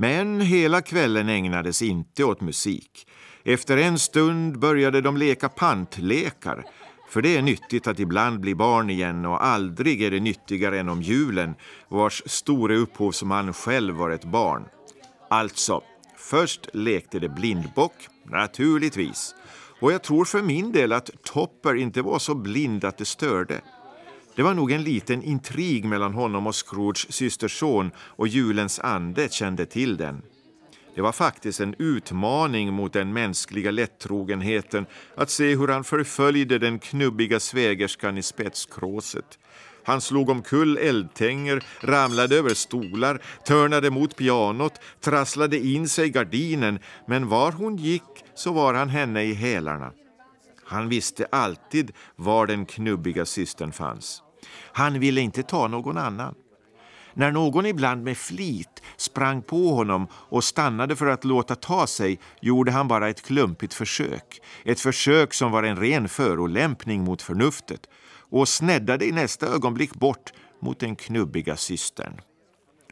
Men hela kvällen ägnades inte åt musik. Efter en stund började de leka pantlekar. För det är nyttigt att ibland bli barn igen och aldrig är det nyttigare än om julen vars store upphovsman själv var ett barn. Alltså, först lekte det blindbock, naturligtvis. Och jag tror för min del att Topper inte var så blind att det störde. Det var nog en liten intrig mellan honom och Scrooges systerson och julens ande kände till den. Det var faktiskt en utmaning mot den mänskliga lättrogenheten att se hur han förföljde den knubbiga svägerskan i spetskråset. Han slog omkull eldtänger, ramlade över stolar, törnade mot pianot, trasslade in sig i gardinen men var hon gick så var han henne i hälarna. Han visste alltid var den knubbiga systern fanns. Han ville inte ta någon annan. När någon ibland med flit sprang på honom och stannade för att låta ta sig gjorde han bara ett klumpigt försök. Ett försök som var en ren förolämpning mot förnuftet och snäddade i nästa ögonblick bort mot den knubbiga systern.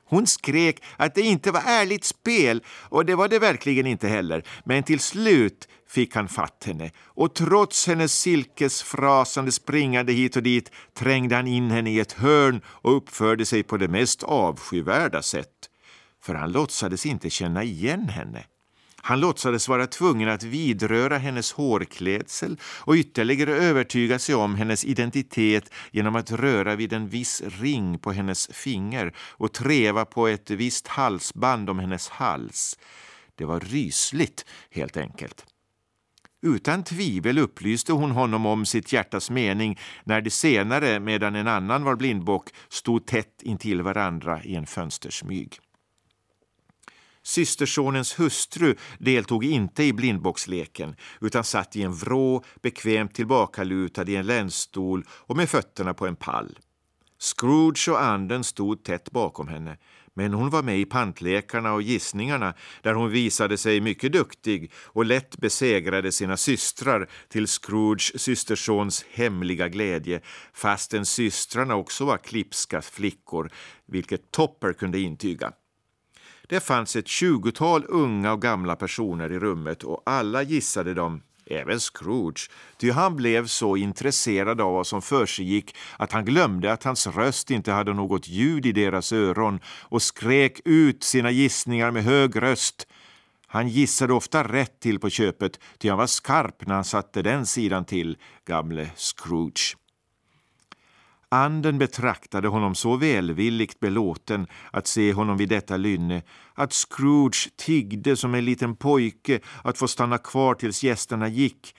Hon skrek att det inte var ärligt spel och det var det verkligen inte heller. Men till slut fick han fatt henne och trots hennes silkesfrasande springande hit och dit trängde han in henne i ett hörn och uppförde sig på det mest avskyvärda sätt. För han låtsades inte känna igen henne. Han låtsades vara tvungen att vidröra hennes hårklädsel och ytterligare övertyga sig om hennes identitet genom att röra vid en viss ring på hennes finger och treva på ett visst halsband om hennes hals. Det var rysligt, helt enkelt. Utan tvivel upplyste hon honom om sitt hjärtas mening när de senare, medan en annan var blindbock, stod tätt intill varandra i en fönstersmyg. Systersonens hustru deltog inte i blindboxleken utan satt i en vrå, bekvämt tillbakalutad i en länsstol och med fötterna på en pall. Scrooge och anden stod tätt bakom henne, men hon var med i pantlekarna och gissningarna där hon visade sig mycket duktig och lätt besegrade sina systrar till Scrooges systersons hemliga glädje fastän systrarna också var klipska flickor, vilket Topper kunde intyga. Det fanns ett tjugotal unga och gamla personer i rummet och alla gissade dem, även Scrooge, ty han blev så intresserad av vad som försiggick att han glömde att hans röst inte hade något ljud i deras öron och skrek ut sina gissningar med hög röst. Han gissade ofta rätt till på köpet, ty han var skarp när han satte den sidan till, gamle Scrooge. Anden betraktade honom så välvilligt belåten att se honom vid detta lynne att Scrooge tiggde som en liten pojke att få stanna kvar tills gästerna gick.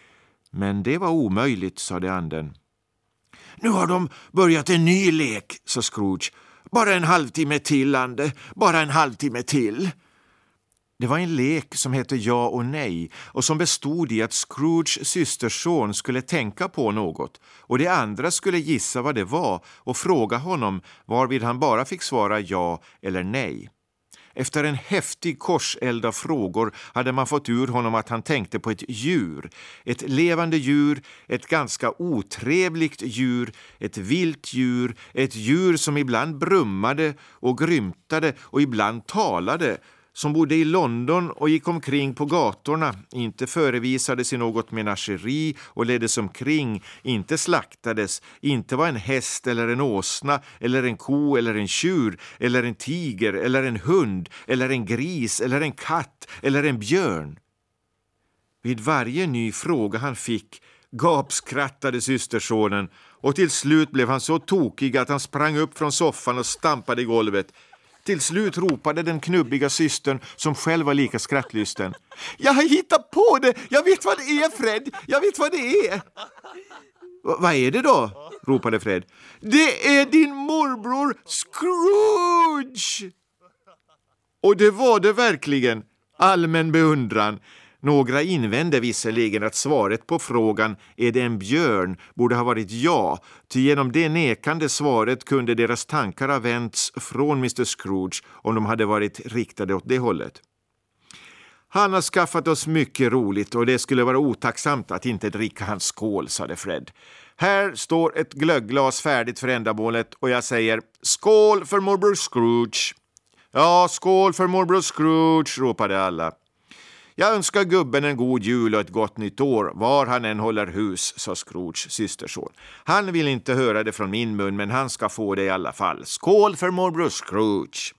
Men det var omöjligt, sade anden. Nu har de börjat en ny lek, sa Scrooge. Bara en halvtimme till, Ande. Bara en halvtimme till. Det var en lek som hette Ja och nej och som bestod i att Scrooges systerson skulle tänka på något och de andra skulle gissa vad det var och fråga honom varvid han bara fick svara ja eller nej. Efter en häftig korseld av frågor hade man fått ur honom att han tänkte på ett djur. Ett levande djur, ett ganska otrevligt djur, ett vilt djur, ett djur som ibland brummade och grymtade och ibland talade som bodde i London och gick omkring på gatorna, inte förevisades i något menageri och leddes omkring, inte slaktades, inte var en häst eller en åsna eller en ko eller en tjur eller en tiger eller en hund eller en gris eller en katt eller en björn. Vid varje ny fråga han fick gapskrattade systersonen och till slut blev han så tokig att han sprang upp från soffan och stampade i golvet. Till slut ropade den knubbiga systern, som själv var lika skrattlysten. Jag har hittat på det! Jag vet vad det är, Fred! Jag vet vad det är! Vad är det då? ropade Fred. Det är din morbror Scrooge! Och det var det verkligen. Allmän beundran. Några invände visserligen att svaret på frågan är det en björn borde ha varit ja, ty genom det nekande svaret kunde deras tankar ha vänts från Mr Scrooge om de hade varit riktade åt det hållet. Han har skaffat oss mycket roligt och det skulle vara otacksamt att inte dricka hans skål, sade Fred. Här står ett glögglas färdigt för ändamålet och jag säger skål för morbror Scrooge. Ja, skål för morbror Scrooge, ropade alla. Jag önskar gubben en god jul och ett gott nytt år, var han än håller hus, sa Scrooges systerson. Han vill inte höra det från min mun, men han ska få det i alla fall. Skål för morbror Scrooge!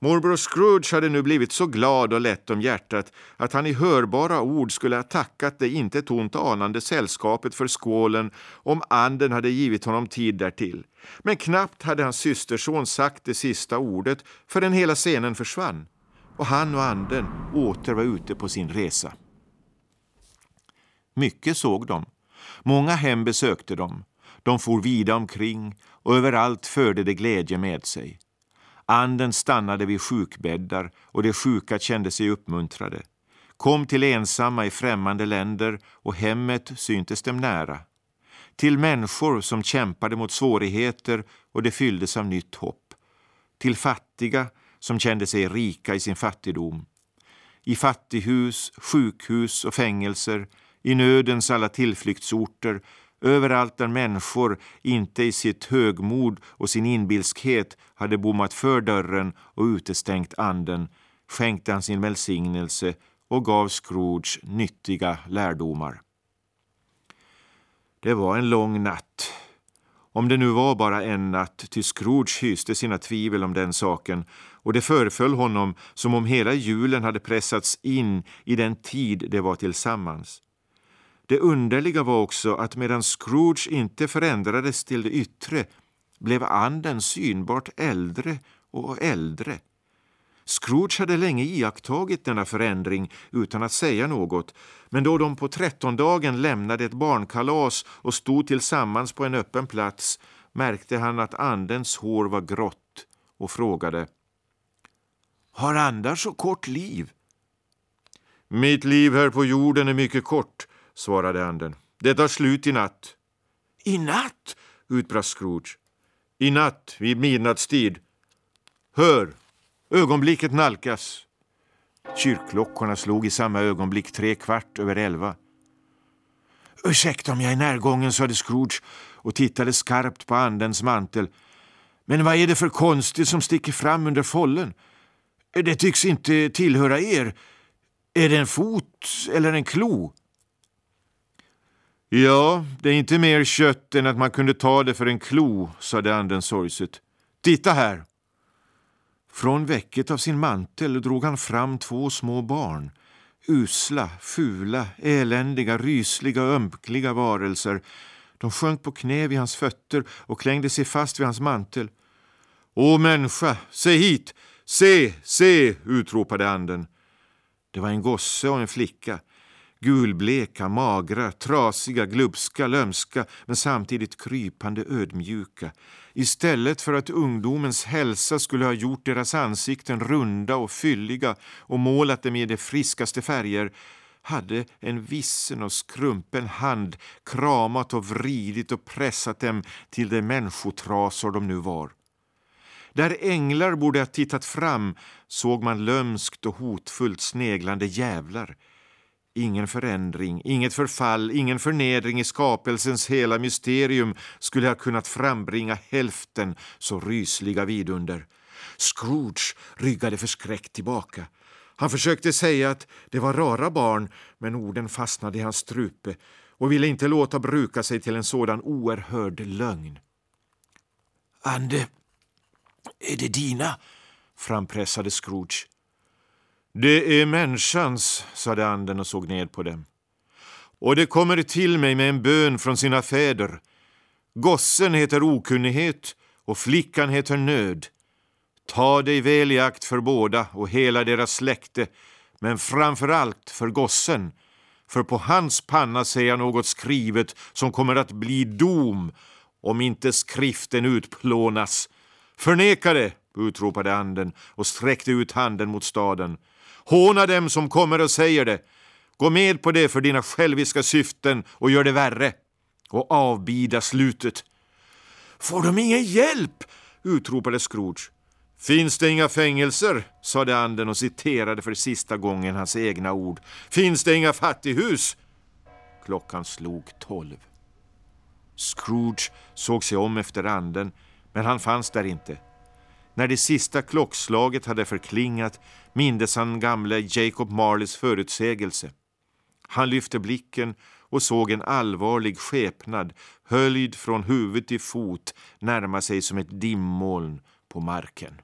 Morbror Scrooge hade nu blivit så glad och lätt om hjärtat att han i hörbara ord skulle ha tackat det inte tont anande sällskapet för skålen om anden hade givit honom tid därtill. Men knappt hade hans systerson sagt det sista ordet förrän hela scenen försvann och han och anden åter var ute på sin resa. Mycket såg de. Många hem besökte de. De for vida omkring och överallt förde det glädje med sig. Anden stannade vid sjukbäddar och de sjuka kände sig uppmuntrade. Kom till ensamma i främmande länder och hemmet syntes dem nära. Till människor som kämpade mot svårigheter och det fylldes av nytt hopp. Till fattiga som kände sig rika i sin fattigdom. I fattighus, sjukhus och fängelser, i nödens alla tillflyktsorter, överallt där människor inte i sitt högmod och sin inbilskhet hade bommat för dörren och utestängt anden, skänkte han sin välsignelse och gav Scrooge nyttiga lärdomar. Det var en lång natt. Om det nu var bara en natt, ty Scrooge hyste sina tvivel om den saken och det föreföll honom som om hela julen hade pressats in i den tid de var tillsammans. Det underliga var också att medan Scrooge inte förändrades till det yttre blev anden synbart äldre och äldre. Scrooge hade länge iakttagit denna förändring utan att säga något men då de på trettondagen lämnade ett barnkalas och stod tillsammans på en öppen plats märkte han att andens hår var grått och frågade Har andar så kort liv? Mitt liv här på jorden är mycket kort, svarade anden. Det tar slut i natt. I natt? utbrast Scrooge. I natt, vid midnattstid. Hör, ögonblicket nalkas. Kyrkklockorna slog i samma ögonblick tre kvart över elva. Ursäkta om jag är närgången, sade Scrooge och tittade skarpt på andens mantel. Men vad är det för konstigt som sticker fram under follen? Det tycks inte tillhöra er. Är det en fot eller en klo? Ja, det är inte mer kött än att man kunde ta det för en klo, sade anden sorgset. Titta här! Från väcket av sin mantel drog han fram två små barn. Usla, fula, eländiga, rysliga, ömkliga varelser. De sjönk på knä vid hans fötter och klängde sig fast vid hans mantel. Å människa, se hit! Se, se! utropade anden. Det var en gosse och en flicka. Gulbleka, magra, trasiga, glupska, lömska men samtidigt krypande ödmjuka. Istället för att ungdomens hälsa skulle ha gjort deras ansikten runda och fylliga och målat dem i de friskaste färger hade en vissen och skrumpen hand kramat och vridit och pressat dem till de människotrasor de nu var. Där änglar borde ha tittat fram såg man lömskt och hotfullt sneglande jävlar Ingen förändring, inget förfall, ingen förnedring i skapelsens hela mysterium skulle ha kunnat frambringa hälften så rysliga vidunder. Scrooge ryggade förskräckt tillbaka. Han försökte säga att det var rara barn, men orden fastnade i hans strupe och ville inte låta bruka sig till en sådan oerhörd lögn. Ande, är det dina? frampressade Scrooge. Det är människans, sade anden och såg ned på dem. Och det kommer till mig med en bön från sina fäder. Gossen heter okunnighet och flickan heter nöd. Ta dig väl i akt för båda och hela deras släkte, men framför allt för gossen, för på hans panna ser jag något skrivet som kommer att bli dom om inte skriften utplånas. Förneka det, utropade anden och sträckte ut handen mot staden. Håna dem som kommer och säger det. Gå med på det för dina själviska syften och gör det värre. Och avbida slutet. Får de ingen hjälp? utropade Scrooge. Finns det inga fängelser? sade anden och citerade för sista gången hans egna ord. Finns det inga fattighus? Klockan slog tolv. Scrooge såg sig om efter anden, men han fanns där inte. När det sista klockslaget hade förklingat mindes han gamle Jacob Marleys förutsägelse. Han lyfte blicken och såg en allvarlig skepnad höljd från huvud till fot närma sig som ett dimmoln på marken.